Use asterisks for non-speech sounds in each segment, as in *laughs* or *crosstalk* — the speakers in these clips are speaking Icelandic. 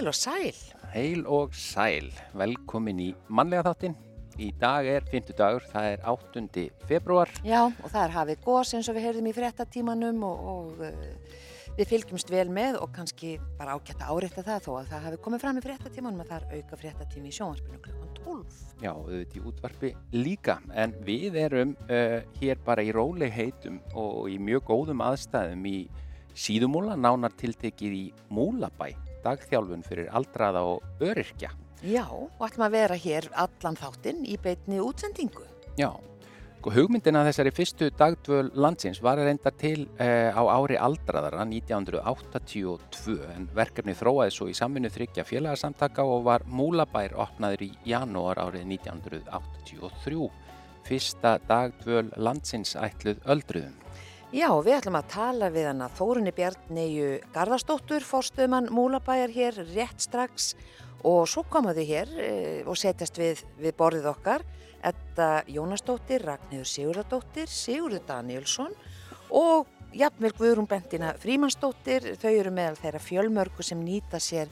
Heil og sæl. Heil og sæl, velkomin í mannlega þáttinn. Í dag er 50 dagur, það er 8. februar. Já, og það er hafið gós eins og við heyrðum í fréttatímanum og, og uh, við fylgjumst vel með og kannski bara ágætt að áreita það þó að það hafi komið fram í fréttatímanum að það er auka fréttatími í sjónvarpinu klukkan 12. Já, auðvitað í útvarpi líka, en við erum uh, hér bara í róleg heitum og í mjög góðum aðstæðum í síðumúla, nánar tiltekið í Múlabæ, dagþjálfun fyrir aldraða og öryrkja. Já, og ætlum að vera hér allan þáttinn í beitni útsendingu. Já, hugmyndina þessari fyrstu dagdvöl landsins var reyndar til uh, á ári aldraðara 1982 en verkefni þróaði svo í samvinnu þryggja félagsamtaka og var Múlabær opnaður í janúar árið 1983. Fyrsta dagdvöl landsins ætluð öldruðum. Já, við ætlum að tala við hana Þórunni Bjarneyju Garðarsdóttur, fórstuðumann Múlabæjar hér rétt strax og svo komaðu hér e, og setjast við, við borðið okkar Edda Jónasdóttir, Ragnhildur Sigurðardóttir, Sigurður Danielsson og jafnvel Guðrún Bentina Frímansdóttir, þau eru meðal þeirra fjölmörgu sem nýta sér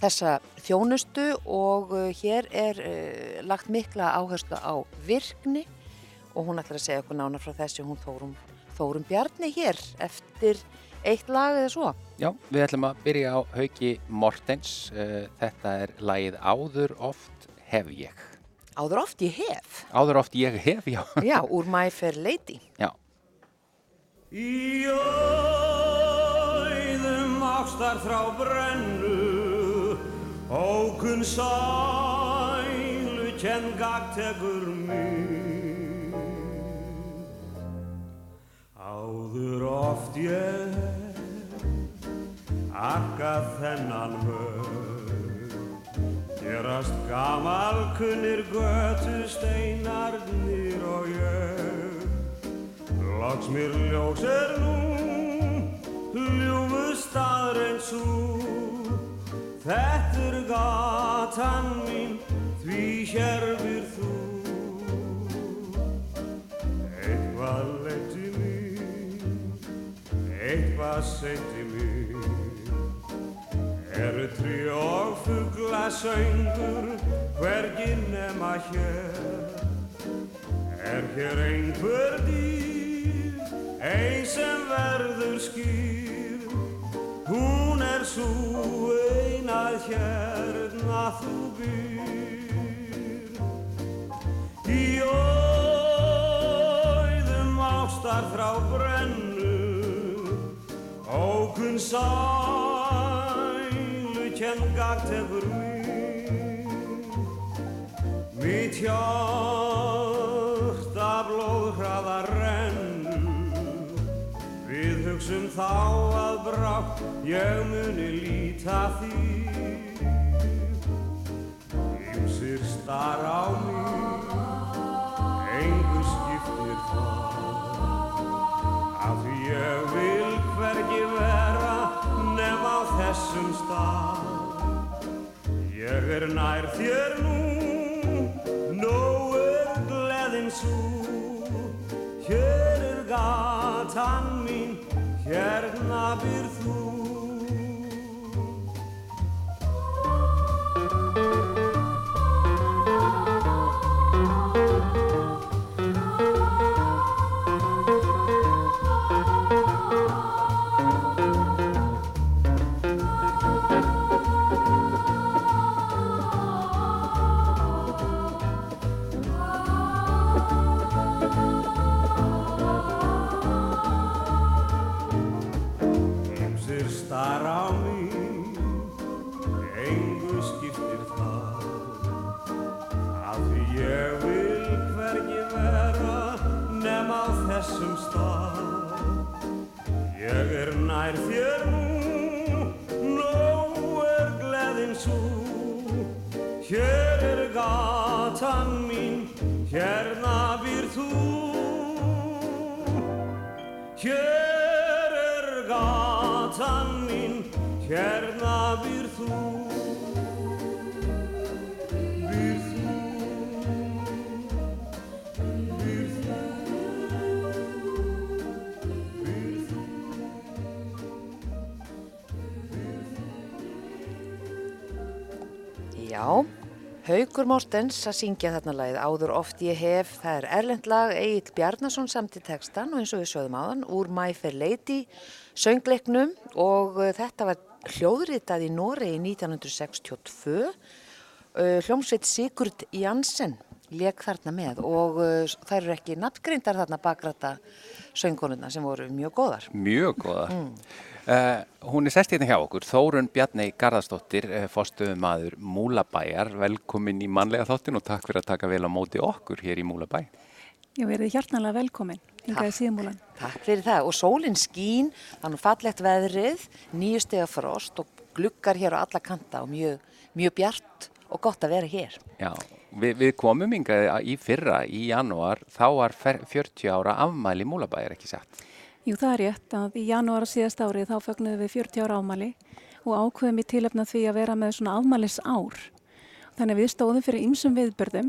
þessa þjónustu og uh, hér er uh, lagt mikla áherslu á virkni og hún ætlar að segja okkur nána frá þessu, hún Þórum, Þórum Bjarni hér eftir eitt lag eða svo. Já, við ætlum að byrja á Hauki Mortens. Uh, þetta er lagið Áður oft hef ég. Áður oft ég hef. Áður oft ég hef, já. Já, úr My Fair Lady. Já. Í auðum ástar frá brennu Ókunn sælu kenn gagtekur mig Áður oft ég arkað þennan mög Gerast gamalkunnir götu steinarnir og ég Loks mér ljós er nú, ljúfu staðreins svo Þetta er gatan mín, því hérfir þú. Eitthvað leiti mín, eitthvað seiti mín Eru trí og fugla söngur, hvergi nema hér. Er hér einhver dýr, ein sem verður skýr. Hún er svo ein að hérna þú býr. Í auðum ástar frá brennu Ókunn sælu hefur mig. Mitt hjarta blóðhraða rennu Við hugsum þá að brátt ég muni líta því Ymsir star á mig, engu skiptir það. Því ég vil hvergi vera nema á þessum stað er nær þér nú, nóg er gleðin svo Hér er gatan mín, hérna byr Haugur Mórtens að syngja þarna lagið Áður oft ég hef, það er erlend lag Egil Bjarnason samt í textan og eins og við sögum áðan úr My Fair Lady söngleiknum og uh, þetta var hljóðritað í Noregi 1962 uh, hljómsveit Sigurd Janssen leik þarna með og uh, það eru ekki nafngreindar þarna bakræta söngkonuna sem voru mjög góðar. Mjög góðar. Mm. Uh, hún er sest hérna hjá okkur, Þórun Bjarni Garðarsdóttir, eh, fórstöðum aður Múlabæjar, velkomin í manlega þáttin og takk fyrir að taka vel á móti okkur hér í Múlabæ. Já, við erum hjartanlega velkomin, yngaði síðmúlan. Takk fyrir það og sólinn skín, þannig fallegt veðrið, nýju steg af frost og glukkar hér á alla kanta og mjög, mjög bjart og gott að vera hér. Já, við, við komum yngaði í fyrra, í janúar, þá var 40 ára afmæli Múlabæjar ekki sett. Jú, það er rétt að í janúar síðast árið þá fögnuðum við 40 ára ámali og ákveðum í tilöfna því að vera með svona afmælis ár. Þannig að við stóðum fyrir ymsum viðbörðum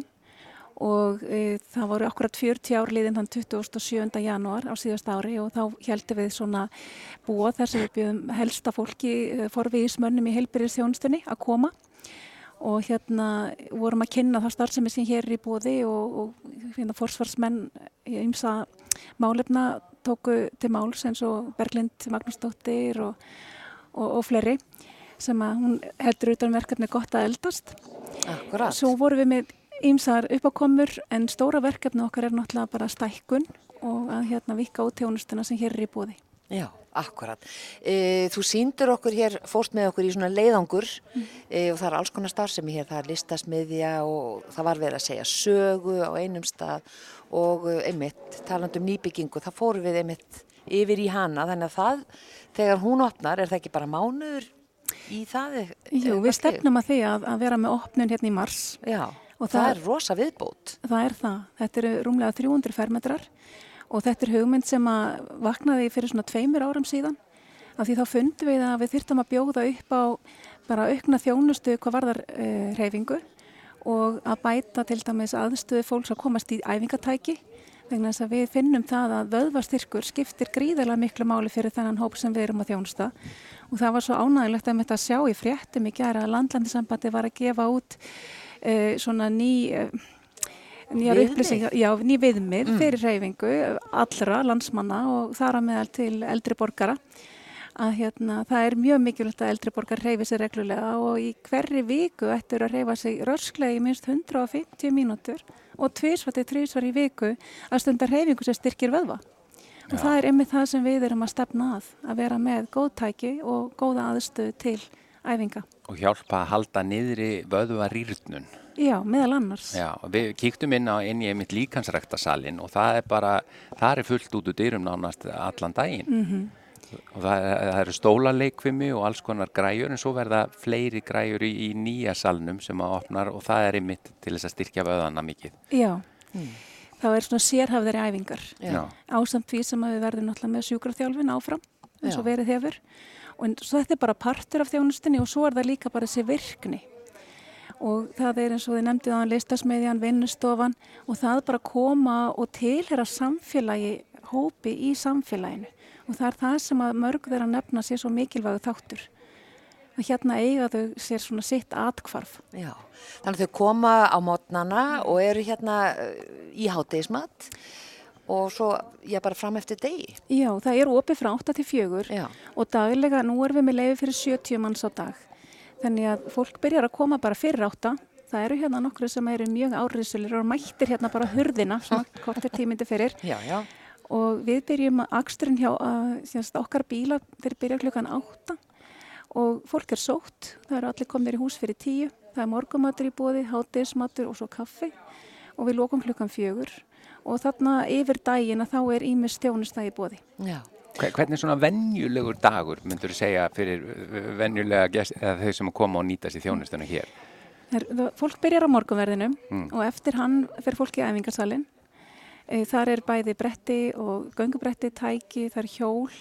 og e, það voru akkurat 40 ár liðin þann 27. janúar á síðast ári og þá heldum við svona búa þess að við bjöðum helsta fólki e, forviðismönnum í heilbyrjusþjónustunni að koma og hérna vorum að kynna það starfsemi sem hér er í bóði og, og hérna forsvarsmenn í ymsa málefna tóku til máls eins og Berglind Magnúsdóttir og, og, og fleiri sem að hún heldur utan um verkefni gott að eldast. Akkurát. Svo vorum við með ýmsar uppákomur en stóra verkefni okkar er náttúrulega bara stækkun og að hérna vika út tjónustuna sem hér er í bóði. Já, akkurat. E, þú síndur okkur hér, fórst með okkur í svona leiðangur mm. e, og það er alls konar starfsemi hér, það er listasmiðja og það var verið að segja sögu á einum stað og eh, einmitt talandum nýbyggingu, það fóru við einmitt yfir í hana þannig að það, þegar hún opnar, er það ekki bara mánuður í það? Jú, við stefnum að því að, að vera með opnun hérna í mars. Já, það, það er rosa viðbót. Það er það, þetta eru rúmlega 300 fermetrar og þetta er hugmynd sem að vaknaði fyrir svona tveimur árum síðan. Af því þá fundum við að við þyrtum að bjóða upp á bara aukna þjónustu hvað varðar uh, eh, reyfingu og að bæta til dæmis aðstöðu fólks að komast í æfingatæki vegna þess að við finnum það að vöðvastyrkur skiptir gríðarlega miklu máli fyrir þennan hóp sem við erum að þjónusta. Og það var svo ánægilegt að mitt að sjá í fréttum í gera að landlandisambandi var að gefa út uh, svona ný uh, nýjar upplýsingar, já, ný viðmið mm. fyrir reyfingu allra landsmanna og þar að meðal til eldri borgara að hérna, það er mjög mikilvægt að eldri borgar reyfi sér reglulega og í hverri viku ættur að reyfa sig rörslega í minst 150 mínútur og tvísvartið trísvar í viku að stundar reyfingu sem styrkir vöðva. Og Já. það er einmitt það sem við erum að stefna að, að vera með góðtæki og góða aðstöðu til æfinga. Og hjálpa að halda niðri vöðva rýrnun. Já, meðal annars. Já, við kíktum inn á inn í einmitt líkansræktasalinn og það er bara, það er fullt út úr dyrum nánast allan daginn. Mm -hmm og það, það eru stólaleikvimi og alls konar græjur en svo verða fleiri græjur í, í nýja salnum sem að opnar og það er einmitt til þess að styrkja vöðana mikið. Já, mm. þá er svona sérhafðari æfingar ásamt því sem við verðum náttúrulega með sjúkraþjálfin áfram eins og verið hefur og svo þetta er bara partur af þjónustinni og svo er það líka bara þessi virkni og það er eins og þið nefndið á listasmiðjan, vinnustofan og það bara koma og tilhera samfélagi hópi í samfélaginu og það er það sem að mörg þeirra nefna sér svo mikilvægu þáttur að hérna eiga þau sér svona sitt atkvarf. Já, þannig að þau koma á mótnana og eru hérna eh, í háttegismat og svo ég bara fram eftir degi. Já, það eru opið frá 8 til 4 Já. og daglega, nú erum við með leiði fyrir 70 manns á dag. Þannig að fólk byrjar að koma bara fyrir 8 Það eru hérna nokkru sem eru mjög áriðsulir og mættir hérna bara hurðina, svona *laughs* kortir tímindi fyrir. Já, já. Og við byrjum að aksturinn hjá að okkar bíla þeir byrja klukkan átta. Og fólk er sótt, það eru allir komnir í hús fyrir tíu, það er morgumatur í bóði, hátegismatur og svo kaffi. Og við lókum klukkan fjögur. Og þarna yfir daginn að þá er ímis stjónustæði bóði. Já. Hvernig svona vennjulegur dagur myndur þú segja fyrir vennjulega gest, þau sem koma og nýta sér þjónustuna hér? Her, fólk byrjar á morgunverðinu mm. og eftir hann fer fólk í æfingarsalinn Eh, þar er bæði bretti og göngubretti, tæki, það er hjól,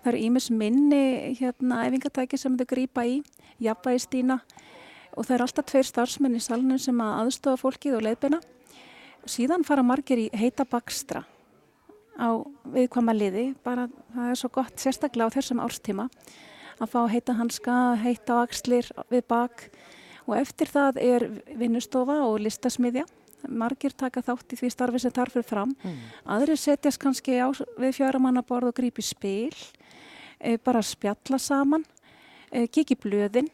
það eru ímis minni hérna æfingatæki sem þau grýpa í, jafnvægistína og það er alltaf tveir starfsmenn í salnum sem að aðstofa fólkið og leiðbeina. Síðan fara margir í heita bakstra á viðkvama liði, bara það er svo gott sérstaklega á þessum árstíma að fá heita hanska, heita axlir við bak. Og eftir það er vinnustofa og listasmiðja. Margir taka þátt í því starfi sem þarf fyrir fram. Mm. aðrir setjast kannski á, við fjöramannaborð og grípi spil e, bara spjalla saman e, kiki blöðin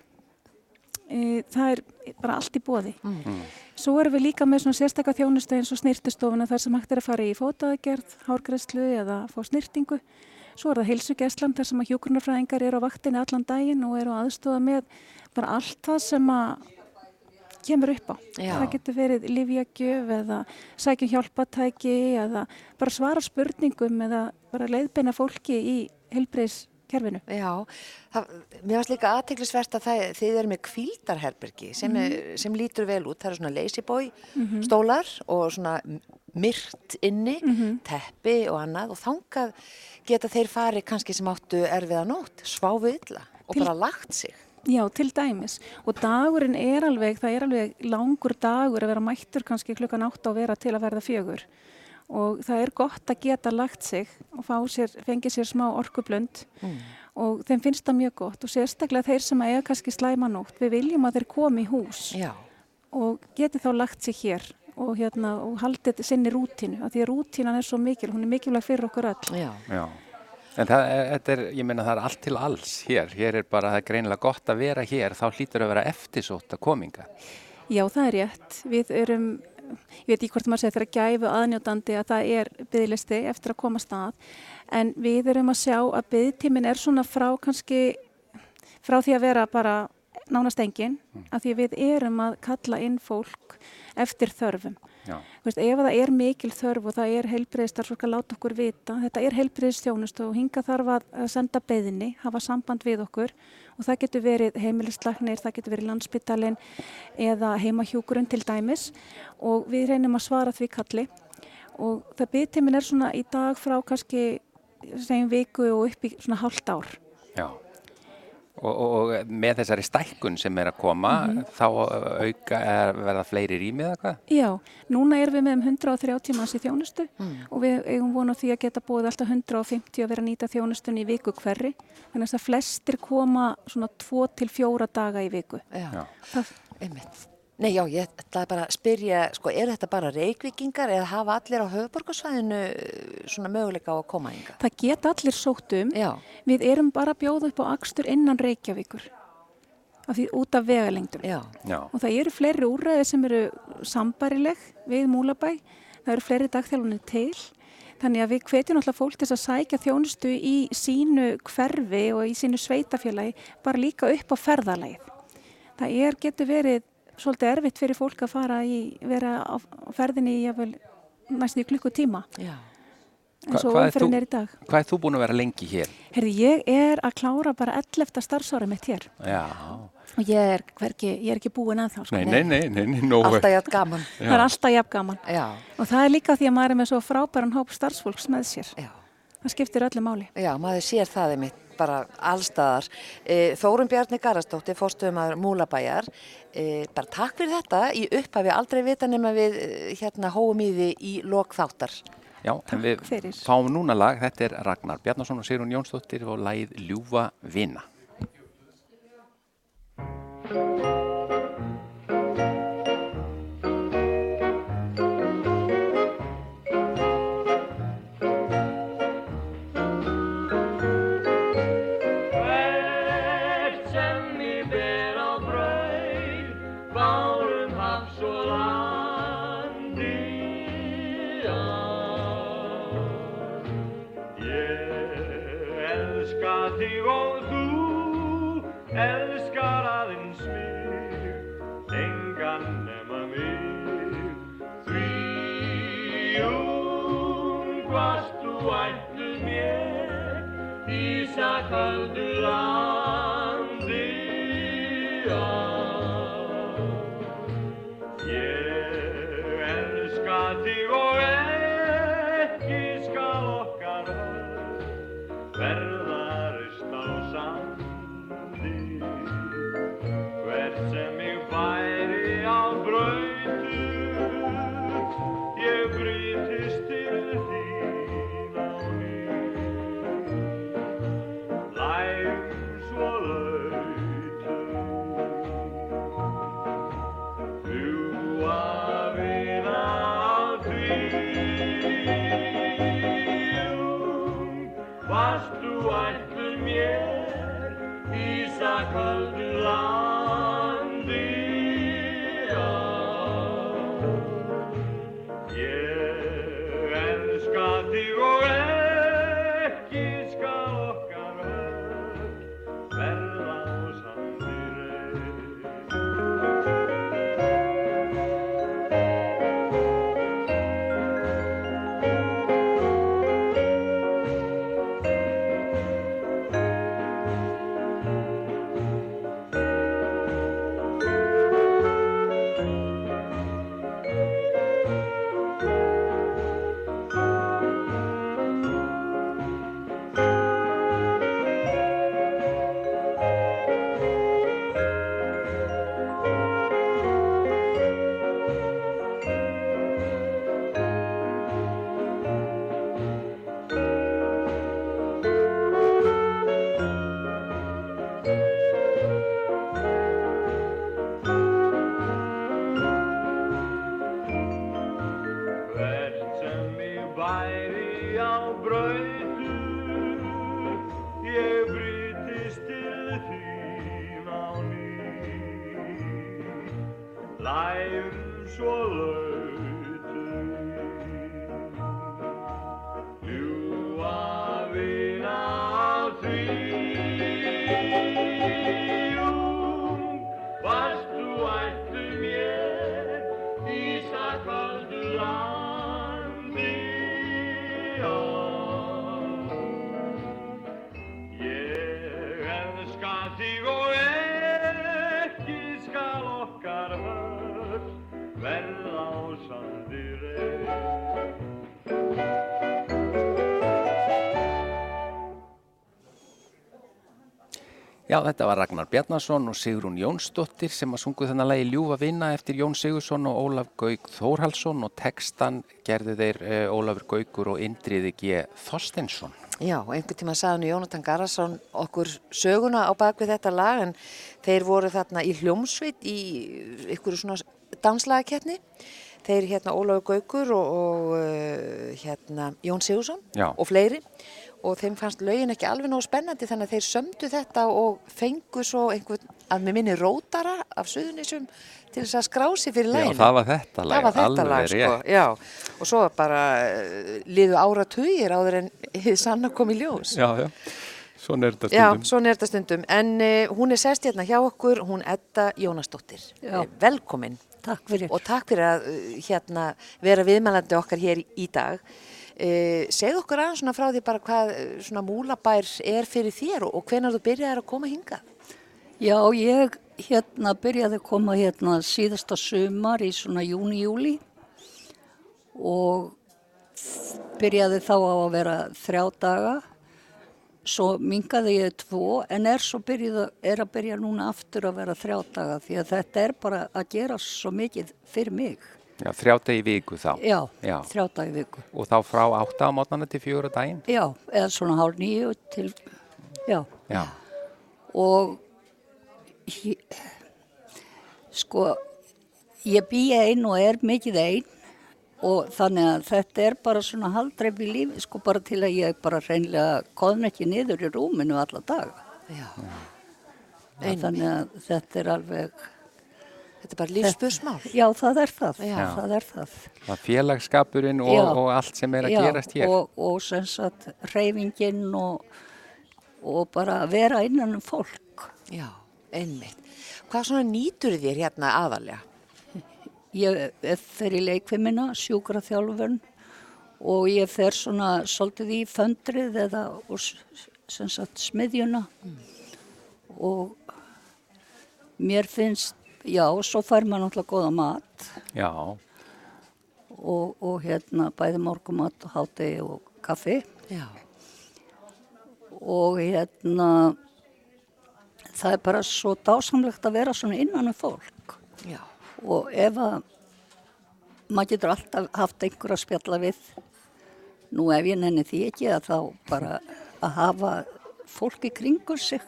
e, það er bara allt í bóði mm. svo erum við líka með svona sérstakka þjónustu eins og snirtistofuna þar sem hægt er að fara í fótaðgerð, hárgræslu eða fá snirtingu svo er það heilsugeslan þar sem að hjókurnarfræðingar eru á vaktinni allan daginn og eru aðstofa með bara allt það sem að kemur upp á. Já. Það getur verið livjagjöf eða sækjum hjálpatæki eða bara svara spurningum eða bara leiðbeina fólki í helbreyðskerfinu. Já, það, mér finnst líka aðteglisvert að það, þið eru með kvíldarherbergi sem, mm -hmm. sem lítur vel út. Það eru svona boy mm -hmm. stólar og svona myrt inni, mm -hmm. teppi og annað og þangað geta þeir farið kannski sem áttu erfiða nótt, sváfu illa og Til... bara lagt sig. Já, til dæmis. Og dagurinn er alveg, það er alveg langur dagur að vera mættur kannski klukkan átt á vera til að verða fjögur. Og það er gott að geta lagt sig og sér, fengið sér smá orkublönd mm. og þeim finnst það mjög gott. Og sérstaklega þeir sem eiga kannski slæmanótt, við viljum að þeir komi í hús Já. og geti þá lagt sig hér og, hérna, og haldið sinni rútinu. Því að rútinan er svo mikil, hún er mikilvæg fyrir okkur öll. Já. Já. En það er, ég meina það er allt til alls hér, hér er bara, það er greinilega gott að vera hér, þá hlýtur að vera eftirsótt að kominga. Já, það er rétt, við erum, ég veit ekki hvort maður segir þeirra gæfu aðnjótandi að það er byggðlisti eftir að koma stað, en við erum að sjá að byggtímin er svona frá kannski, frá því að vera bara nánast engin, mm. að því við erum að kalla inn fólk eftir þörfum. Veist, ef það er mikil þörf og það er heilbreyðstarfsfólk að láta okkur vita, þetta er heilbreyðstjónust og hinga þarf að senda beðinni, hafa samband við okkur og það getur verið heimilislagnir, það getur verið landsbyttalinn eða heimahjúkurinn til dæmis og við reynum að svara því kalli og það byggtímin er svona í dag frá kannski segjum viku og upp í svona hálft ár. Já. Og, og með þessari stækkun sem er að koma, mm -hmm. þá auka er verða fleiri rými eða hvað? Já, núna erum við með um 130 manns í þjónustu mm. og við eigum vonu því að geta búið alltaf 150 að vera að nýta þjónustunni í viku hverri. Þannig að flestir koma svona 2-4 daga í viku. Já, það, einmitt. Nei, já, ég ætlaði bara að spyrja, sko, er þetta bara reykvikingar eða hafa allir á höfuborgarsvæðinu eh, svona möguleika á að koma yngar? Það get allir sótt um. Já. Við erum bara að bjóða upp á axtur innan Reykjavíkur, af því út af vegalengdum. Já. já. Og það eru fleiri úrræði sem eru sambarileg við Múlabæ, það eru fleiri dagþjálfunni til. Þannig að við hvetjum alltaf fólk til að sækja þjónustu í sínu hverfi og í sínu sveitafélagi bara líka upp á ferðalægið. Það er, getur verið svolítið erfitt fyrir fólk að fara í, vera á ferðinni í næstu klukkutíma eins og umferðin er í dag. Hvað er þú búin að vera lengi hér? Herði, ég er að klára bara 11. starfsára mitt hér. Já. Og ég er, hverki, ég er ekki búin að þá. Sko. Nei, nei, nei, nei, nei Alltaf jafn gaman. Já. Það er alltaf jafn gaman. Já. Og það er líka því að maður er með svo frábæran hóp starfsfólks með sér. Já. Það skiptir öllu máli. Já, maður sér það einmitt bara allstaðar. E, Þórun Bjarni Garastóttir, fórstuðumar Múlabæjar, e, bara takk fyrir þetta. Í upphafi aldrei vita nema við e, hérna hóum í því í lokþáttar. Já, takk en við fyrir. fáum núna lag. Þetta er Ragnar Bjarnason og Sirun Jónsdóttir og lagið Ljúfa Vinna. Better Já, þetta var Ragnar Bjarnason og Sigrún Jónsdóttir sem að sungu þennan lagi Ljúfa vinna eftir Jón Sigursson og Ólaf Gauk Þórhalsson og textan gerði þeir uh, Ólafur Gaukur og Indriði G. Þorstensson. Já, einhvern tíma sagði nú Jónatan Garðarsson okkur söguna á bakvið þetta lag en þeir voru þarna í hljómsveit í ykkur svona danslagakeppni. Þeir hérna Ólafur Gaukur og, og uh, hérna Jón Sigursson Já. og fleiri og þeim fannst lögin ekki alveg nógu spennandi þannig að þeir sömdu þetta og fengu svo einhvern að með minni rótara af suðunisum til þess að skrá sig fyrir Já, læginu. það var þetta lag, Það var þetta alveg lag, sko, rétt. já. Og svo bara uh, liðu ára tugir áður en hið sanna kom í ljós. Já, já, er þetta Já, stundum. svona er þetta stundum. En uh, hún er sest hérna hjá okkur, hún Edda Jónasdóttir. Já. Eh, Velkomin Takk fyrir. og takk fyrir að uh, hérna vera viðmælandi okkar hér í, í dag. Uh, segð okkur aðeins svona frá því bara hvað uh, svona múlabær er fyrir þér og, og hvenar þú byrjaðir að koma hingað? Já, ég hérna byrjaði að koma hérna síðasta sumar í svona júni-júli og byrjaði þá á að vera þrjá daga. Svo mingaði ég tvo en er byrjuð, er að byrja núna aftur að vera þrjá daga því að þetta er bara að gera svo mikið fyrir mig. Já, þrjáta í viku þá. Já, Já. þrjá daga í viku. Og þá frá átta á mótnana til fjögur á daginn? Já, eða svona hálf nýju til, já. Já. og ég, sko ég bý ein og er mikið ein og þannig að þetta er bara svona haldreif í lífi sko bara til að ég bara reynlega koðn ekki niður í rúminu alla daga Já. þannig að þetta er alveg Þetta er bara lífspursmál. já það er það, Já. það er það Það er félagskapurinn og, og allt sem er að Já, gerast hér. og, og sem sagt reyfingin og, og bara vera innan um fólk Já, einmitt. Hvað svona nýtur þér hérna aðalega? Ég fer í leikvimina, sjúkra þjálfurn og ég fer svona svolítið í föndrið eða sem sagt smiðjuna og mér finnst, já, svo fær maður náttúrulega góða mat Já, og, og hérna bæði morgumat og hátegi og kaffi Já. og hérna það er bara svo dásamlegt að vera svona innan um fólk. Já. og ef að maður getur alltaf haft einhver að spjalla við nú ef ég nenni því ekki að þá bara að hafa fólk í kringur sig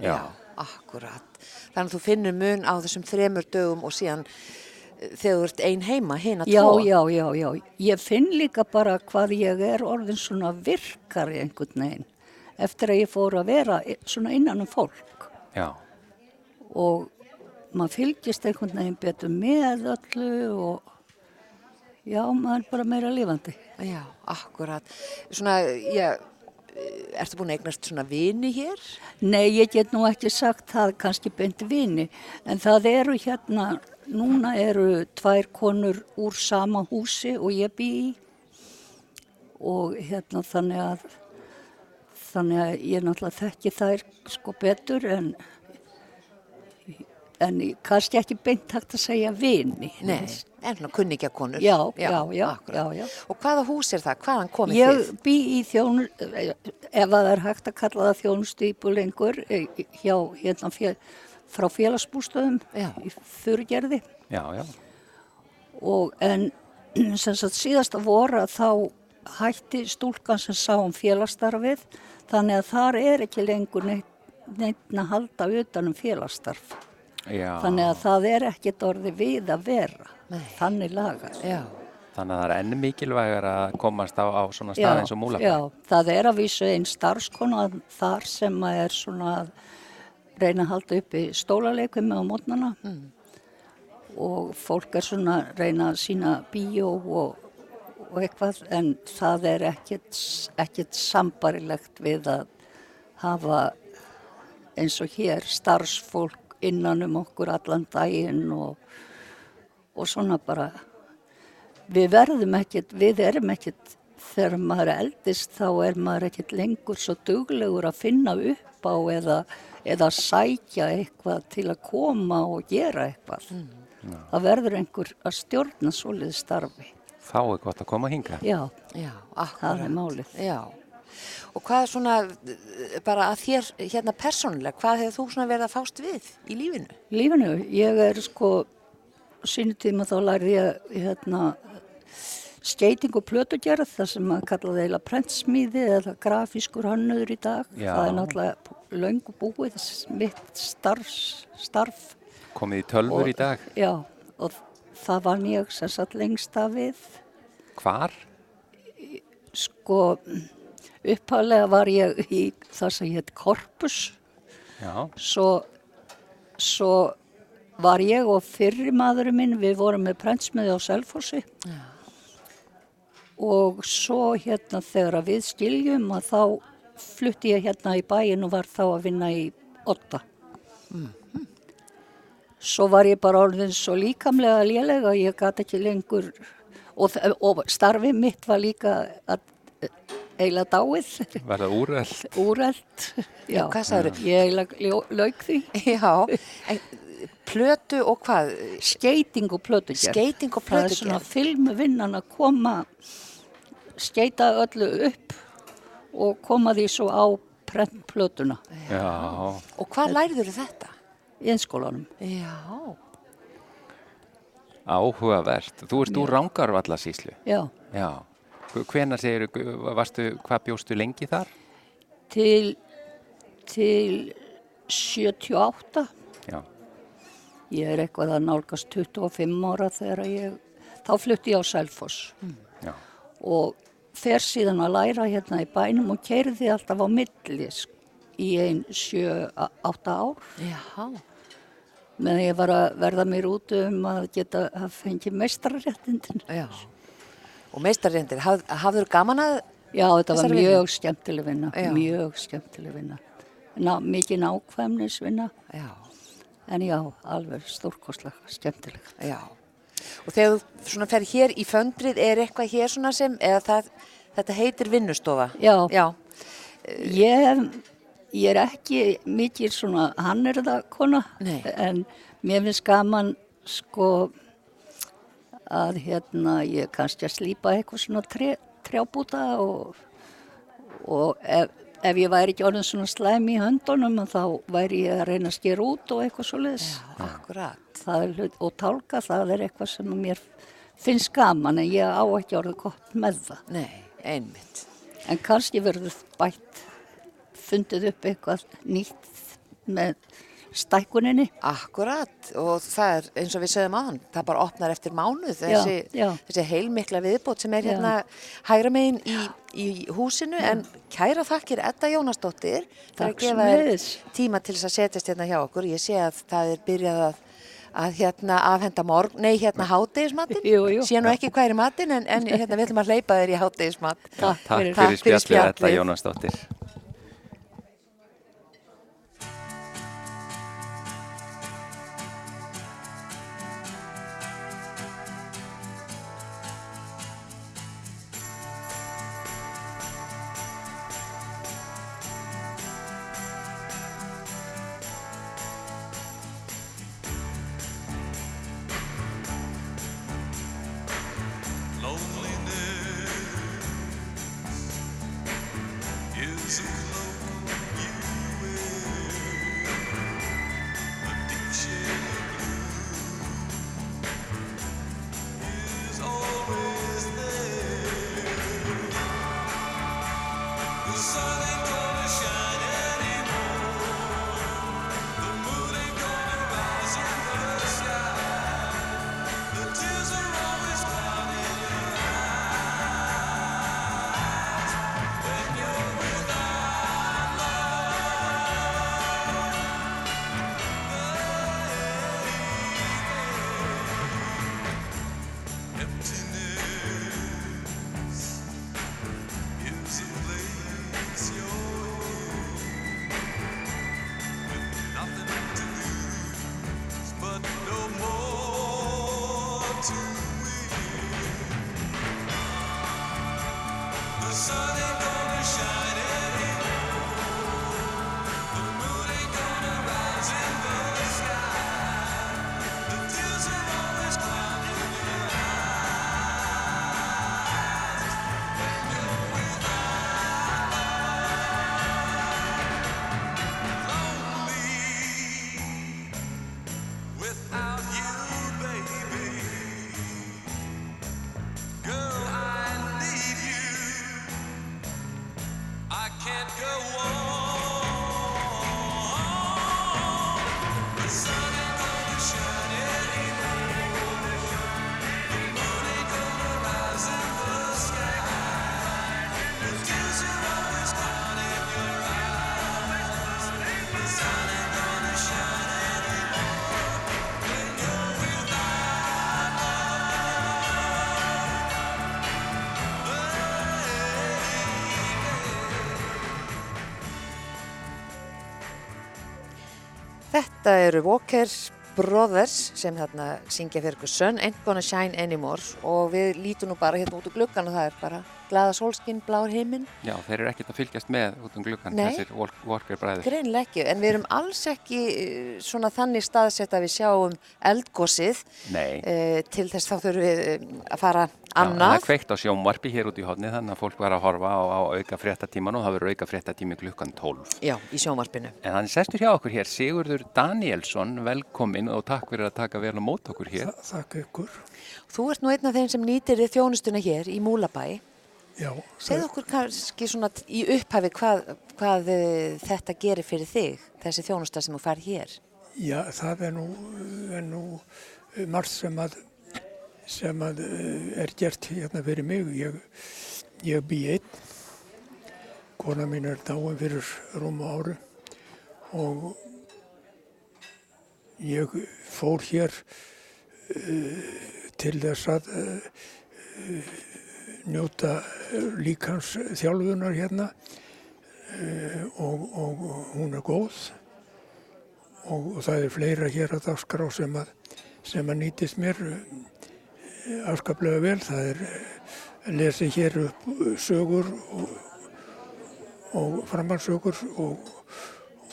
já, akkurat. Þannig að þú finnur mun á þessum þremur dögum og síðan eh, þegar þú ert ein heima, hina já, tvo. já, já, já ég finn líka bara hvað ég er orðin svona virkari einhvern veginn eftir að ég fór að vera svona innan um fólk Já, og maður fylgist einhvern veginn betur með öllu og já, maður er bara meira lifandi. Já, akkurat. Svona, já, ertu búin að eignast svona vini hér? Nei, ég get nú ekki sagt það kannski beint vini, en það eru hérna, núna eru tvær konur úr sama húsi og ég bý í og hérna þannig að þannig að ég náttúrulega þekki þær sko betur en en kannski ekki beint hægt að segja vini. Nei, en svona kunningja konur. Já, já, já, já, já. Og hvaða hús er það? Hvaðan komið Ég þið? bý í þjónu, ef að það er hægt að kalla það þjónustu íbúlengur hjá, hérna, fjö, frá félagsbústöðum í Þurgerði já, já. og en *clears throat* sem sagt síðasta voru að þá hætti stúlkan sem sá um félagsstarfið þannig að þar er ekki lengur neitt, neitt að halda utan um félagsstarf. Já. Þannig að það er ekkert orði við að vera. Nei. Þannig lagar. Já, Þannig að það er enn mikilvægar að komast á, á svona stað eins og múlabæ. Já, það er að vísu einn starfskona þar sem að er svona að reyna að halda upp í stólaleikum með á mótnana og fólk er svona að reyna að sína bíó og, og eitthvað en það er ekkert, ekkert sambarilegt við að hafa eins og hér starfsfólk innan um okkur allan daginn og, og svona bara við verðum ekkert, við erum ekkert þegar maður er eldist þá er maður ekkert lengur svo duglegur að finna upp á eða, eða sækja eitthvað til að koma og gera eitthvað. Það verður einhver að stjórna svolítið starfi. Þá er gott að koma hinga. Já, já, það er málið. Já. Og hvað er svona, bara að þér hérna persónulega, hvað hefur þú svona verið að fást við í lífinu? Lífinu, ég er sko, á sínu tíma þá lærði ég hérna skeiting og plötugerð, það sem maður kallaði eiginlega prentsmíði eða grafískur hannuður í dag. Já. Það er náttúrulega löngu búið mitt starf, starf. Komið í tölfur Og- í dag. Já, og það ég sem sagt lengst af við. Hvar? Sko, upphæðlega var ég í það sem hétt Korpus, Já, svo, svo var ég og fyrri maðurinn minn, við vorum með prentsmiði á Selfossi. Og svo hérna þegar við skiljum að þá flutti ég hérna í bæin og var þá að vinna í Otta. Svo var ég bara orðin svo líkamlega lélega að ég gæti ekki lengur og, og starfið mitt var líka að, eiginlega dáið, var það úröld? úrælt. Já, Hvað sagðirðu? Ég eiginlega ljó- lauk því. Já, en plötu og hvað? Skeiting og plötugerð. Skeiting og Það er svona filmvinnan að koma, skeita öllu upp og koma því svo á prentplötuna Já, Og hvað lærður þetta? í einskólanum. Já, áhugavert. Þú ert úr Rángarvallasíslu. Já, Já. Hvenar segir, varstu, hvað bjóstu lengi þar? til, til 78. Já, Ég er eitthvað að nálgast 25 ára þegar ég, þá flutti ég á Selfoss já, og fer síðan að læra hérna í bænum og keirði alltaf á milli sk- í ein 7-8 ár já, meðan ég var að verða mér út um að geta að fengi meistarréttindin. já. Og meistarreyndir, haf, hafður gaman að, Já, þetta var mjög skemmtileg vinna, Já. mjög skemmtileg vinna. Ná, mikið nákvæmnisvinna, já, en já, alveg stórkostlega skemmtileg. já. Og þegar þú svona fer hér í föndrið, er eitthvað hér svona sem, eða það, þetta heitir vinnustofa? Já. Já, Ég, ég er ekki mikið svona, hann er það kona, Nei. en mér finnst gaman sko að hérna ég kannski að slípa eitthvað svona tre, trjábúta og, og ef, ef ég væri ekki orðin svona slæm í höndunum þá væri ég að reyna að skera út og eitthvað svo leiðis. akkurat. Það er hlut, og tálka það er eitthvað sem mér finnst gaman en ég á ekki orðið gott með það. Nei, einmitt. En kannski verður bætt, fundið upp eitthvað nýtt með stækkuninni. Akkurat og það er eins og við sögum aðan, það bara opnar eftir mánuð þessi, já. þessi heilmikla viðbót sem er Já. hérna hægra megin í, í húsinu en kæra þakkir Edda Jónasdóttir fyrir að gefa þér tíma til þess að setjast hérna hjá okkur. Ég sé að það er byrjað að, að hérna afhenda morg, nei hérna jú. sé nú ekki hvað er í matinn en, en hérna við ætlum að hleypa þér í hátegismat. Takk Takk fyrir. Fyrir spjallið þetta spjallið. Jónasdóttir. Þetta eru Walker Brothers sem þarna syngja fyrir ykkur Sun Ain't Gonna Shine Anymore og við lítum nú bara hérna út úr gluggan og það er bara glaða sólskinn, blár heiminn Já, þeir eru ekkert að fylgjast með út um gluggan, Nei. þessir Walk- Walker bræður. Greinlega ekki, en við erum alls ekki eh, svona þannig staðsett að við sjáum eldgósið Nei. uh, til þess þá þurfum við eh, að fara Já, það annað. er kveikt á sjónvarpi hér út í hodni þannig að fólk var að horfa á, á auka fréttatíman og það verður auka fréttatími klukkan 12. Já, í sjónvarpinu. En hann er sestur hjá okkur hér, Sigurður Danielsson, velkomin og takk fyrir að taka vel á mót okkur hér. Þakka ykkur. Þú ert nú einn af þeim sem nýtir þið þjónustuna hér í Múlabæ. Já, Segð okkur kannski svona í upphafi hvað, hvað eh, þetta gerir fyrir þig, þessi þjónusta sem þú fær hér. já, það er nú, er nú margt sem að, sem að eh, er gert hérna fyrir mig. Ég, ég bý einn. Kona mín er dáin fyrir rúmu áru og ég fór hér uh, til þess að uh, njóta líkans þjálfunar hérna og, og hún er góð og, og það er fleira hér að dagskrá sem að, sem að nýtist mér afskaplega vel. Það er lesið hér upp sögur og, og framhaldsögur og,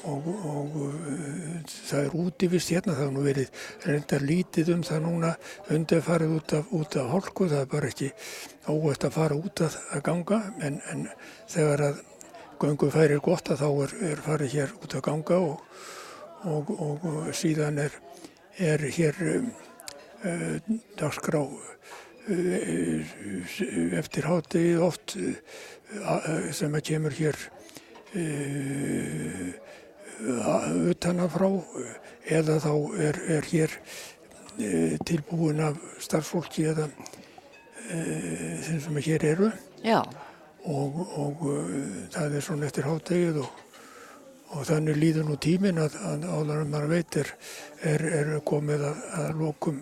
og, og uh, það er útivist hérna, það er nú verið reyndar lítið um það núna undirfarið út af, út af hálku, það er bara ekki óvægt að fara út að, að ganga en, en þegar að göngu færir gott að þá er, er farið hér út að ganga og, og, og, síðan er, er hér um, uh, dagskrá uh, eftir hátið oft sem að kemur hér uh, utanafrá eða þá er, er hér e, tilbúin af starfsfólki eða e, þeim sem hér eru Já, og, og uh, það er svona eftir háttegið og, og þannig líður nú tíminn að, að áður en maður veit er, er, komið að, að lokum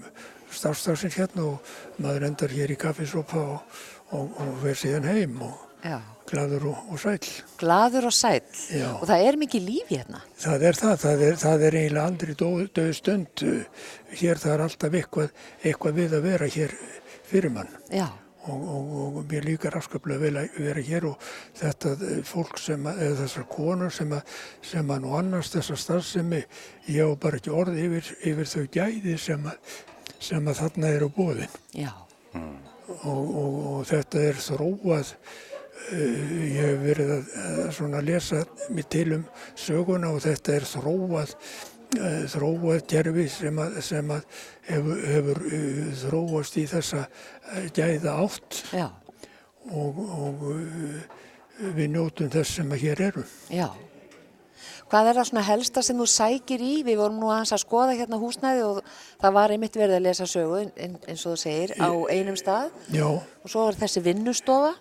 starfstafsins hérna og maður endar hér í kaffisopa og, og, og fer síðan heim og já. Gladur og, og sæll. Glaður og sæll. Já. Og það er mikið líf hérna. Það er það, það er, það er eiginlega aldrei döð, stund. Hér það er alltaf eitthvað, eitthvað við að vera hér fyrir mann. Já, og, og, og mér líka raskaplega vel að vera hér og þetta eh, fólk sem að, eða þessar konur sem að, sem að nú annars þessar starfsemi, ég á bara ekki orð yfir, yfir þau gæði sem að, sem að þarna eru bóðin já, og, og, og þetta er þróað uh, ég hef verið að, lesa mér til um söguna og þetta er þróað uh, þróað kerfi sem að, sem að hefur, hefur uh, þróast í þessa gæða átt já, og, og við njótum þess sem að hér eru. já. Hvað er það svona helsta sem þú sækir í? Við vorum nú aðeins að skoða hérna húsnæði og það var einmitt verið að lesa sögu en- eins og þú segir á einum stað Já, og svo er þessi vinnustofa.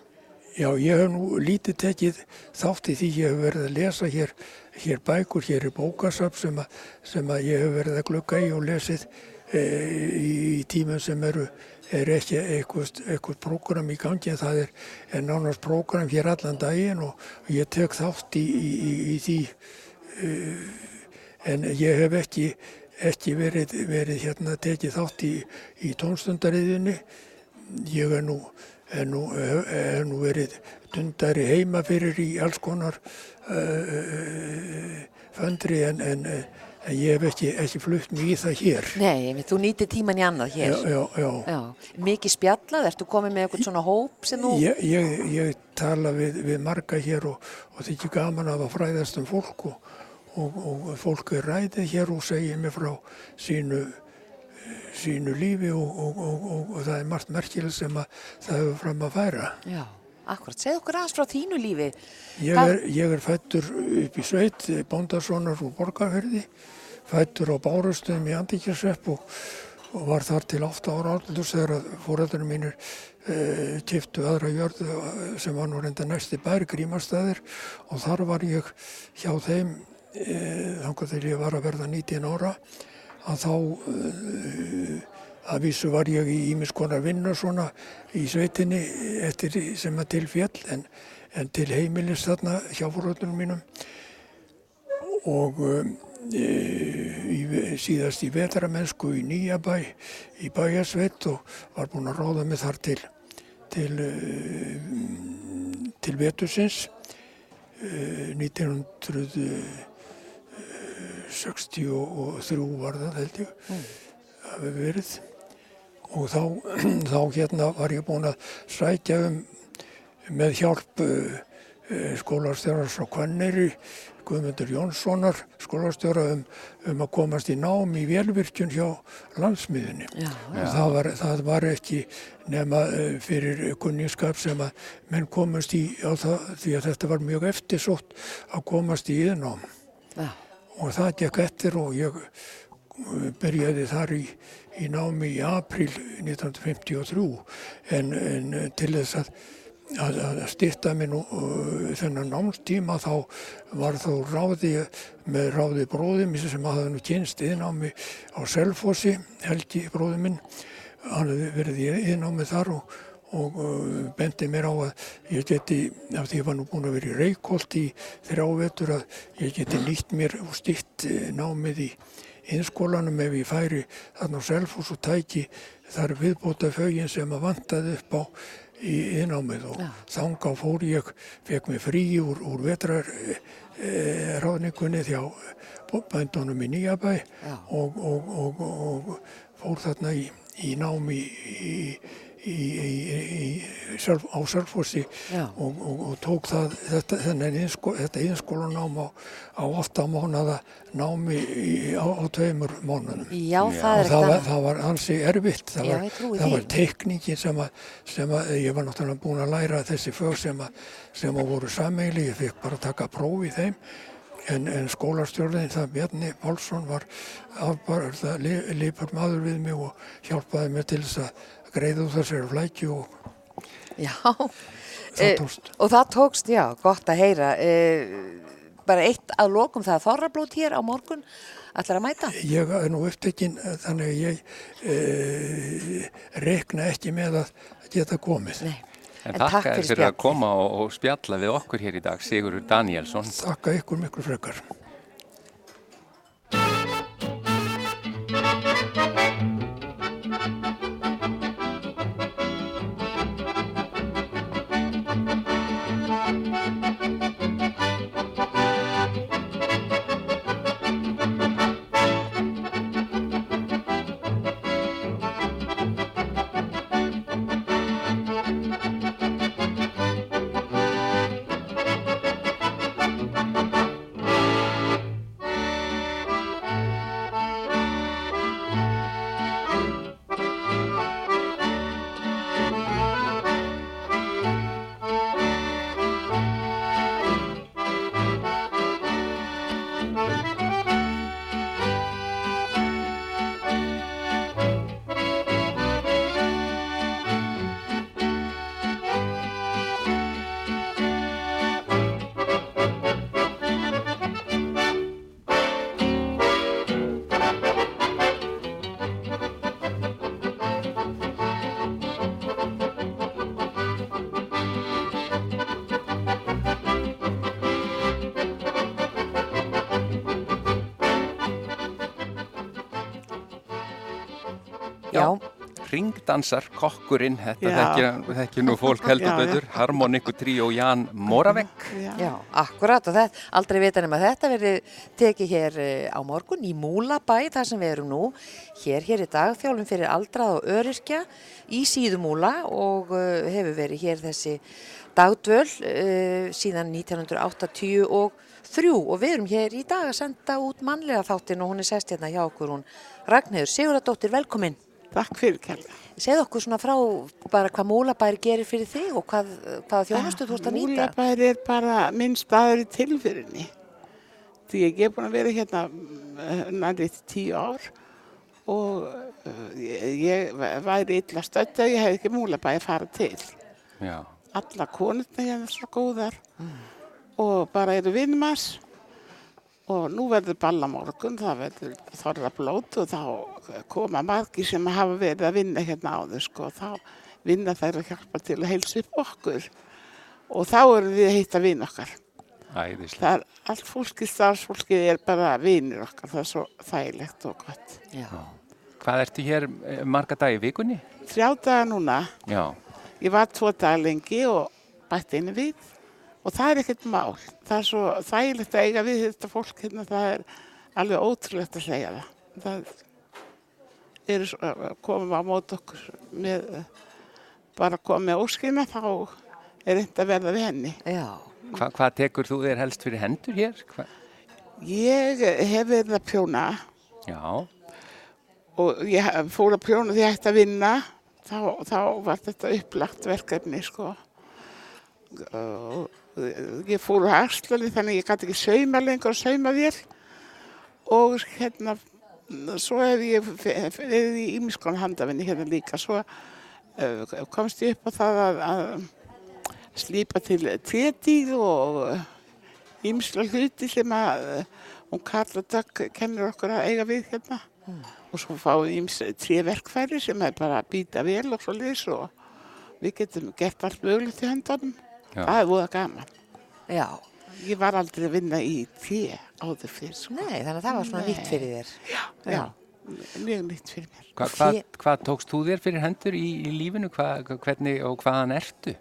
Já, ég hef nú lítið tekið þátt í því ég hef verið að lesa hér, hér bækur, hér er bókasöp sem, að- sem að ég hef verið að glugga í og lesið e, í, í tímum sem eru er ekki eitthvað, prógram í gangi en það er, er nánast prógram hér allan daginn og ég tek þátt í, í, í, því uh, en ég hef ekki, ekki verið, verið hérna tekið þátt í tónstundariðinni ég er nú, er nú, er nú verið dundari heima fyrir í alls konar uh, föndri en, en, en ég hef ekki, ekki flutt mig í það hér. Nei, þú nýtir tíman í annað hér. Já, já, já. Já. Mikið spjallað, ertu komið með eitthvað svona hóp sem þú... Ég, ég, ég tala við, við marga hér og, og þykir gaman af að fræðast um fólk og, og, og fólk er ræðið hér og segir mér frá sínu, sínu lífi og, og, og það er margt merkilegt sem að það hefur fram að færa. Já, akkurat. Segð okkur aðeins frá þínu lífi. Ég er, ég er fættur upp í sveit, bóndarssonar úr borgarferði, fættur á Bárustöðum í Andíkjarsvepp og, og var þar til 8 ára aldurs þegar fóröldunum mínir e, kiftu aðra jörðu eh, sem var nú reynda næsti bær, grímastæðir og þar var ég hjá þeim e, þangar þegar ég var að verða 19 ára að þá eh, að vísu var ég í ímiðskonar vinna svona í sveitinni eftir sem að til fjall en, en til heimilist þarna hjá fórhaldunum mínum. Og e, í, síðast í vetramennsku í Nýjabæ í bæjarsveit og var búinn að ráða mig þar til til, eh, til vetursins e, 1900 63 var það held ég mm. að við verið og þá, *clears throat* þá hérna var ég búin að sætja um með hjálp eh, eh, skólastjórar frá Kvanneri Guðmundur Jónssonar skólastjóra um, um að komast í nám í velvirkjun hjá landsmiðinni Já, ja. það, var, það var ekki nema eh, fyrir kunningskap sem að menn komast í það, því að þetta var mjög eftirsótt að komast í íðnám Já Og það gekk eftir og ég uh, byrjaði þar í, í námi í april 1953 en, en til þess að að, að styrta minn uh, þennan námstíma þá var þá ráði með ráði bróðum sem hafði nú kynst yðnámi á Selfossi, Helgi bróði minn. Hann hefði verið í yðnámi þar og, og uh, bendi mér á að ég geti, af því ég var nú búin að vera í Reykholt í þrjá vetur að ég geti nýtt mér og stýtt námið í innskólanum ef ég færi þarna á Selfoss og tæki þar viðbóta fögin sem að vantaði upp á í innámið og Já. þanga fór ég, fekk mig frí úr, úr vetrar e, þjá bændunum í Nýjabæ Já. og, og, og, og fór þarna í, í námi í, í, í, í, sjálf, á Selfossi Já. og, og, og tók það, þetta, þennan innskó, þetta innskólanám á, á 8 mánuða námi í, á, á tveimur mánuðum. já það er það var, annað. það var ansi erfitt, það Já, var, það var tekningin sem að, sem að ég var náttúrulega búin að læra þessi fög sem að, sem að voru sameigli, ég fekk bara að taka próf í þeim En, en skólastjórnin, það Bjarni Pálsson var afbarða lípar maður við mig og hjálpaði mér til þess að greiða úr þessari flækju og Já, það Eh, tókst. og það tókst, já, gott að heyra. E, bara eitt að lokum það þorrablót hér á morgun, ætlar að mæta? Ég er nú upptekinn eh, þannig að ég e, rekna ekki með að geta komið. Nei. En, En takk takk fyrir, fyrir að koma og, og spjalla við okkur hér í dag, Sigurður Danielsson. Þakka ykkur miklu frekar. Ringdansar, kokkurinn, þetta þekkir, nú fólk heldur betur, Harmoniku Tríó Jan Moravek. Já. já, akkurat og þetta, aldrei vita nema þetta verði tekið hér eh, á morgun í Múlabæ, þar sem við erum nú, hér, hér í dag, þjálfum fyrir aldrað og öryrkja í síðumúla og uh, hefur verið hér þessi dagdvöl uh, síðan 1983 og þrjú og við erum hér í dag að senda út mannlega þáttin og hún er sest hérna hjá okkur, hún Ragnhildur Siguradóttir, velkomin. Takk fyrir kærlega. Segð okkur svona frá bara hvað Múlabær gerir fyrir þig og hvað, hvaða þjónustu þú ert að nýta. Múlabær er bara minn staður í tilfyrinni. Því ég er búin að vera hérna nærið tíu ár og uh, ég, ég væri illa stödd að ég hef ekki múlabæði að fara til. Já, Alla konurna hérna er svo góðar og bara eru vinnumars og nú verður balla morgun, það verður þorra blót og þá koma margir sem hafa verið að vinna hérna áður sko, þá vinna þær að hjálpa til að heilsa upp okkur og þá erum við að hitta vinn okkar. æðislega. Það er allt fólki, starfsfólkið er bara vinnir okkar, það er svo þægilegt og gott. Já. Hvað ertu hér eh, marga dag í vikunni? Þrjá daga núna, Já, ég var tvo daga lengi og bætti einu við og það er ekkert mál. Það er svo þægilegt að eiga við þetta fólk hérna, það er alveg ótrúlegt að segja það. Það eru svo að koma á mót okkur með, bara að koma með óskina þá er þetta að verða við henni. Já. Hva, hvað tekur þú þér helst fyrir hendur hér? Hva? Ég hef verið að prjóna Já, og ég fór að prjóna því ég ætti að vinna þá, þá var þetta upplagt verkefni sko og ég fór á Arslali þannig að ég gæti ekki sauma lengur og sauma þér og hérna svo hef ég verið í ímiskon handafinni hérna líka svo uh, komst ég upp á það að, að slípa til tétíð og ímislega hluti sem að uh, hún Karla Dögg kennir okkur að eiga við hérna og svo fáum við íms trí verkfæri sem er bara að býta vel og svo liðs og við getum gert allt mögulegt í höndunum. Já. Það er voða gaman. Já. Ég var aldrei að vinna í tí áður fyrir. Sko. Nei, þannig að það var svona nýtt fyrir þér. Já, mjög nýtt fyrir mér. Hva, hvað, hvað tókst þú þér fyrir hendur í, í lífinu? Hva, hvernig og hvaðan ertu?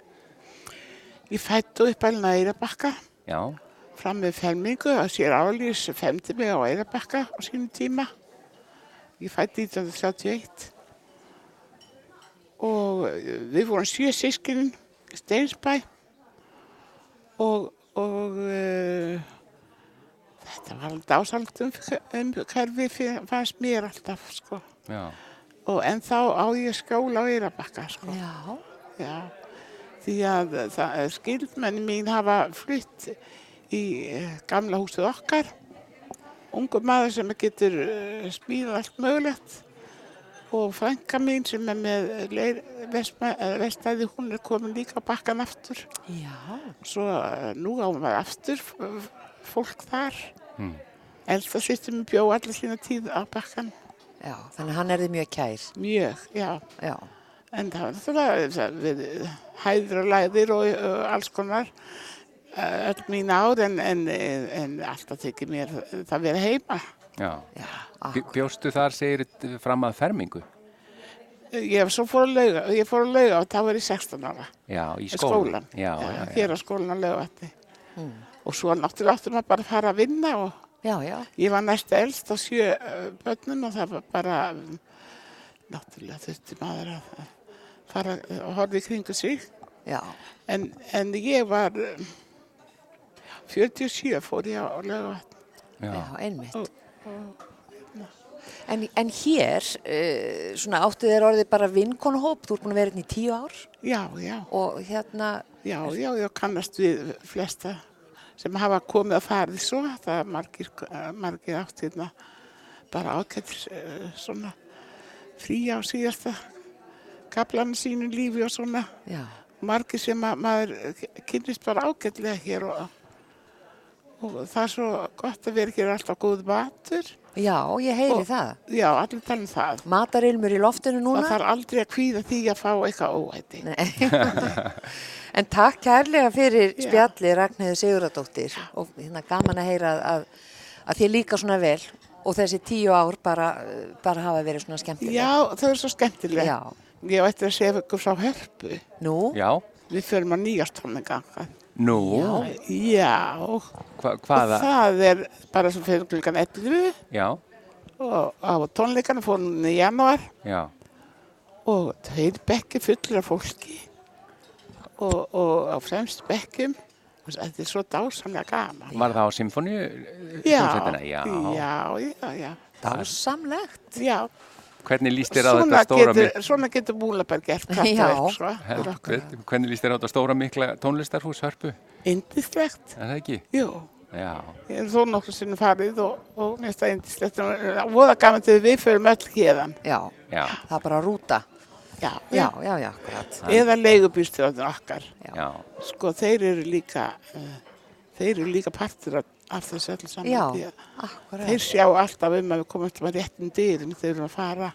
Ég fættu upp alveg að Eirabakka Já, fram með felmingu og sér álýs femdi mig á Eirabakka á sínum tíma. Ég fætti 1931 og við vorum sjö sískinin í Steinsbæ og, og uh, þetta var alveg dásalegt um, um hverfi fyrir- fannst mér alltaf sko. já, Og en þá á ég skóla á Eirabakka sko. Já. Já, því að skildmenni mín hafa flutt í eh, gamla húsið okkar. Ungur maður sem getur uh, smíðað allt mögulegt og frænka mín sem er með eh, vestæði, hún er komin líka bakkan aftur. Já. Svo uh, nú á maður aftur fólk þar. Mm. Elsta sýstum bjó allir sína tíð á bakkan. Já, þannig að hann er þið mjög kær. Mjög, já. Já. En það var náttúrulega það við hæðir og læðir og, og alls konar eh, öll mín ár en, en, en alltaf tekið mér það vera heima. Já. Já. Bj- Bjóstu þar segir fram að fermingu? Ég fór að lauga, ég fór að lauga og það var í 16 ára. Já, í skólan. skólan. Já, já, já. Hér á skólan að lauga Og svo náttúrulega áttum að bara fara að vinna og Já, já. ég var næst elst á sjö uh, börnum og það var bara, náttúrulega þurfti maður að að fara og horfa í kringu sig. Já. En, en ég var um, 47 fór ég á lögavatn. Já. Já, einmitt. En, en hér, uh, svona áttu þér orðið bara vinkonuhóp, þú ert búin að vera hérna í tíu ár Já, já, og hérna, já, já, ég kannast við flesta sem hafa komið að farið svo. Það er margir, eh, margir átt hérna bara ágættir uh, svona frí á síðasta kaplanum sínu lífi og svona. já, Margir sem að maður kynnist bara ágætlega hér og, og það er svo gott að vera hér alltaf góð matur. já, ég heyri Og- það. Já, allir tala um það. Matarilmur í loftinu núna. Það þarf aldrei að kvíða því að fá eitthvað. Nei. *laughs* en takk kærlega fyrir Já. spjalli Ragnhildur Siguradóttir og hérna gaman að heyra að, að, að þér líka svona vel og þessi tíu ár bara, bara hafa verið svona skemmtileg. Já, það er svo skemmtilega. Já. Ég eftir að segja ykkur frá hörpu. Nú, Já. Við förum að nýjast tónleika. Nú, Já, og hva, hvaða? það er bara sem fyrir klukkan 11 Já, og á tónleikana fórum í janúar já, og tveir bekki fullir af fólki og, og á fremst bekkum og þetta er svo dásamlega gaman. var það á symfóníu? Já. já, já, já. dásamlegt. Já, Hvernig líst þér á svona þetta stóra getur, mikla, svona getur Múlaberg gert fyrir okkur. hvernig líst þér á þetta stóra mikla tónlistarhús hörpu? Indislegt, Er það ekki? jú. Já, Ég er þó nokkur sinnum farið og, og mest að indislegt. Og voða gaman til við förum öll hérðan. Já, já, það er bara að rúta. Já, Já, já, já, akkurat. Eða leigubýrstjóðin okkar. já, Sko, þeir eru líka, uh, þeir eru líka partur af, af þessu öllu saman. Já, akkurat. Þeir sjá alltaf um að við komum alltaf að réttin dyrum þegar við erum að fara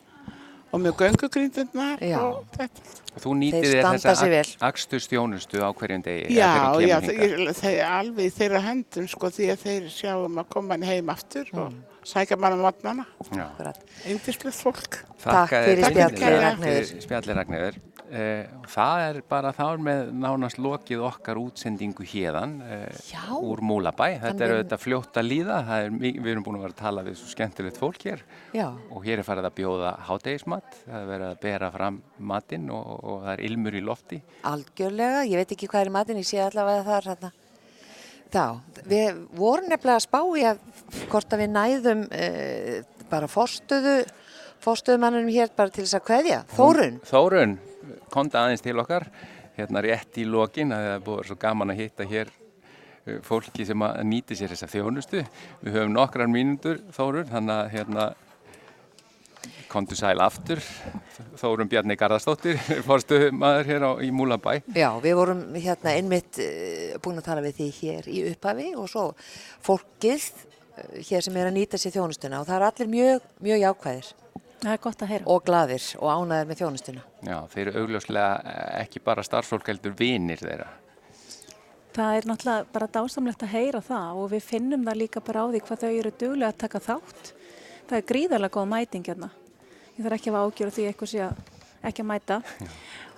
og með göngugrindirnar Já. og þetta. Og þú nýtir Þeir þér þessa akstustjónustu á hverjum degi Já, já, þeir, þeir alveg í þeirra höndum sko því að þeir sjá um að koma hann heim aftur og sækja mann á akkurat. Yndislegt fólk. Takk fyrir þér spjallið, Eh, það er bara þá er með nánast lokið okkar útsendingu hérðan eh, úr Múlabæ. Þetta er auðvitað fljótt að líða. Er, við erum búin að vera að tala við svo skemmtilegt fólk hér Já, og hér er farið að bjóða hádegismat. Það er verið að bera fram matinn og, og það er ilmur í lofti. algjörlega. Ég veit ekki hvað er matinn, ég sé allavega þar hérna. Þá, við vorum nefnilega að spá í að hvort að við næðum uh, bara fórstöðu, fórstöðumannunum hér bara til þess að kveðja. Þórun. Þórun, konta aðeins til okkar, hérna rétt í lokin, að það er búið svo gaman að hitta hér uh, fólki sem að nýti sér þessa þjónustu. Við höfum nokkrar mínútur, Þórun, þannig að hérna kontu sæl aftur. Þórun Bjarni Garðarsdóttir, *laughs* fórstu maður hér á, í Múlabæ. Já, við vorum hérna einmitt uh, búin að tala við því hér í upphafi og svo fólkið uh, hér sem er að nýta sér þjónustuna og það er allir mjög, mjög jákvæðir Það er gott að heyra. og glaðir og ánæðir með þjónustuna. Já, þeir eru augljóslega eh, ekki bara starfsfólk heldur vinir þeirra. Það er náttúrulega bara dásamlegt að heyra það og við finnum það líka bara á því hvað þau eru duglega að taka þátt. Það er gríðarlega góð mæting hérna. Ég þarf ekki að hafa ágjör því eitthvað sé að ekki að mæta.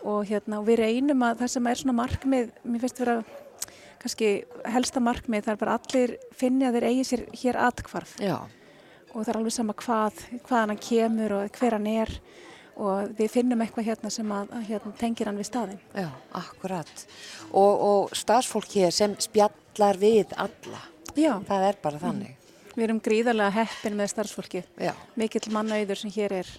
Og hérna, og við reynum að það sem er svona markmið, mér finnst vera kannski helsta markmið, það er bara allir finni að þeir eigi sér hér atkvarf Já, og það er alveg sama hvað, hvaðan hann kemur og hver hann er og við finnum eitthvað hérna sem að, að hérna, tengir hann við staðinn. já, akkurat. Og, og starfsfólk hér sem spjallar við alla, Já, það er bara þannig. við erum gríðarlega heppin með starfsfólki. Já, mikill mannauður sem hér er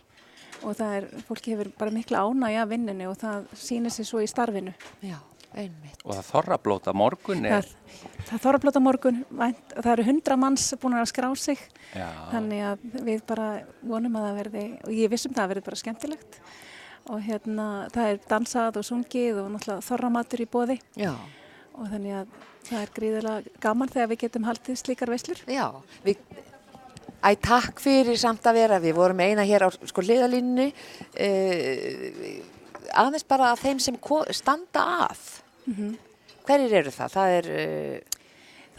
og það er, fólki hefur bara mikla ánægja að vinnunni og það sýnir sig svo í starfinu. já. Einmitt. Og það þorrablóta morgun er, Það, það þarf að blóta morgun, vænt, það eru hundra manns búin að skrá sig, já, þannig að við bara vonum að það verði, og ég vissum það að verði bara skemmtilegt og hérna það er dansað og sungið og náttúrulega þorramatur í bóði Já, og þannig að það er gríðilega gaman þegar við getum haldið slíkar veislur. já. Við, æ, takk fyrir samt að vera. Við vorum eina hér á sko hliðalínunni. Uh, aðeins bara að þeim sem standa að. Hverjir eru það? Það er, uh,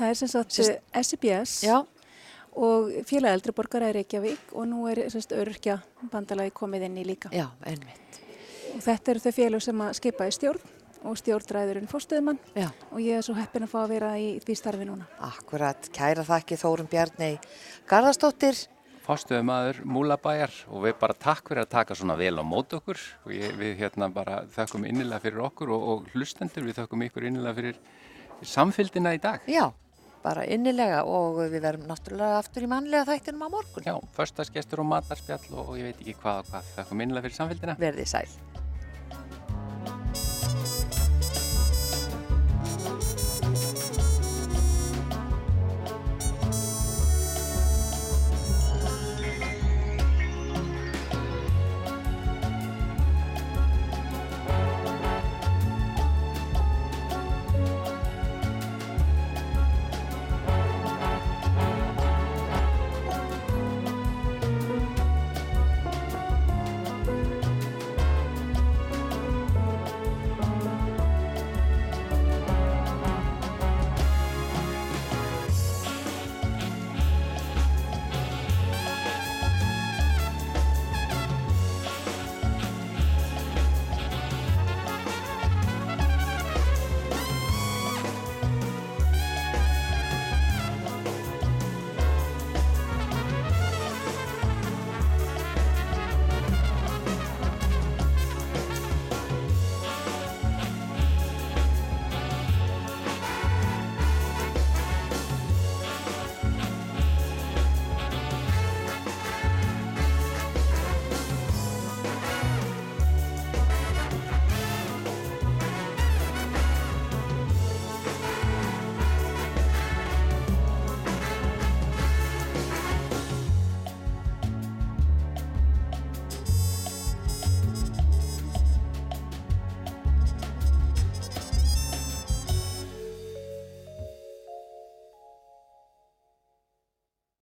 Það er sem sagt Sist- eh, SIBS já, og félag eldri borgara í Reykjavík og nú er öryrkja bandalagi komið inn í líka. já. Og þetta eru þau félag sem að skipa í stjórn og stjórnræðurinn fórstuðumann Já, og ég er svo heppin að fá að vera í því starfi núna. akkurat. Kæra þakki Þórum Bjarni Garðarsdóttir fórstöðum aður Múlabæjar og við bara takk fyrir að taka svona vel á mót okkur og ég, við hérna bara þakkum innilega fyrir okkur og, og hlustendur við þakkum ykkur innilega fyrir samfélgina í dag. Já, bara innilega og við verðum náttúrulega aftur í mannlega þættinum á morgun. Já, förstaskestur og matarspjall og, og ég veit ekki hvað og hvað þakkum innilega fyrir samfélgina. Verðið sæl.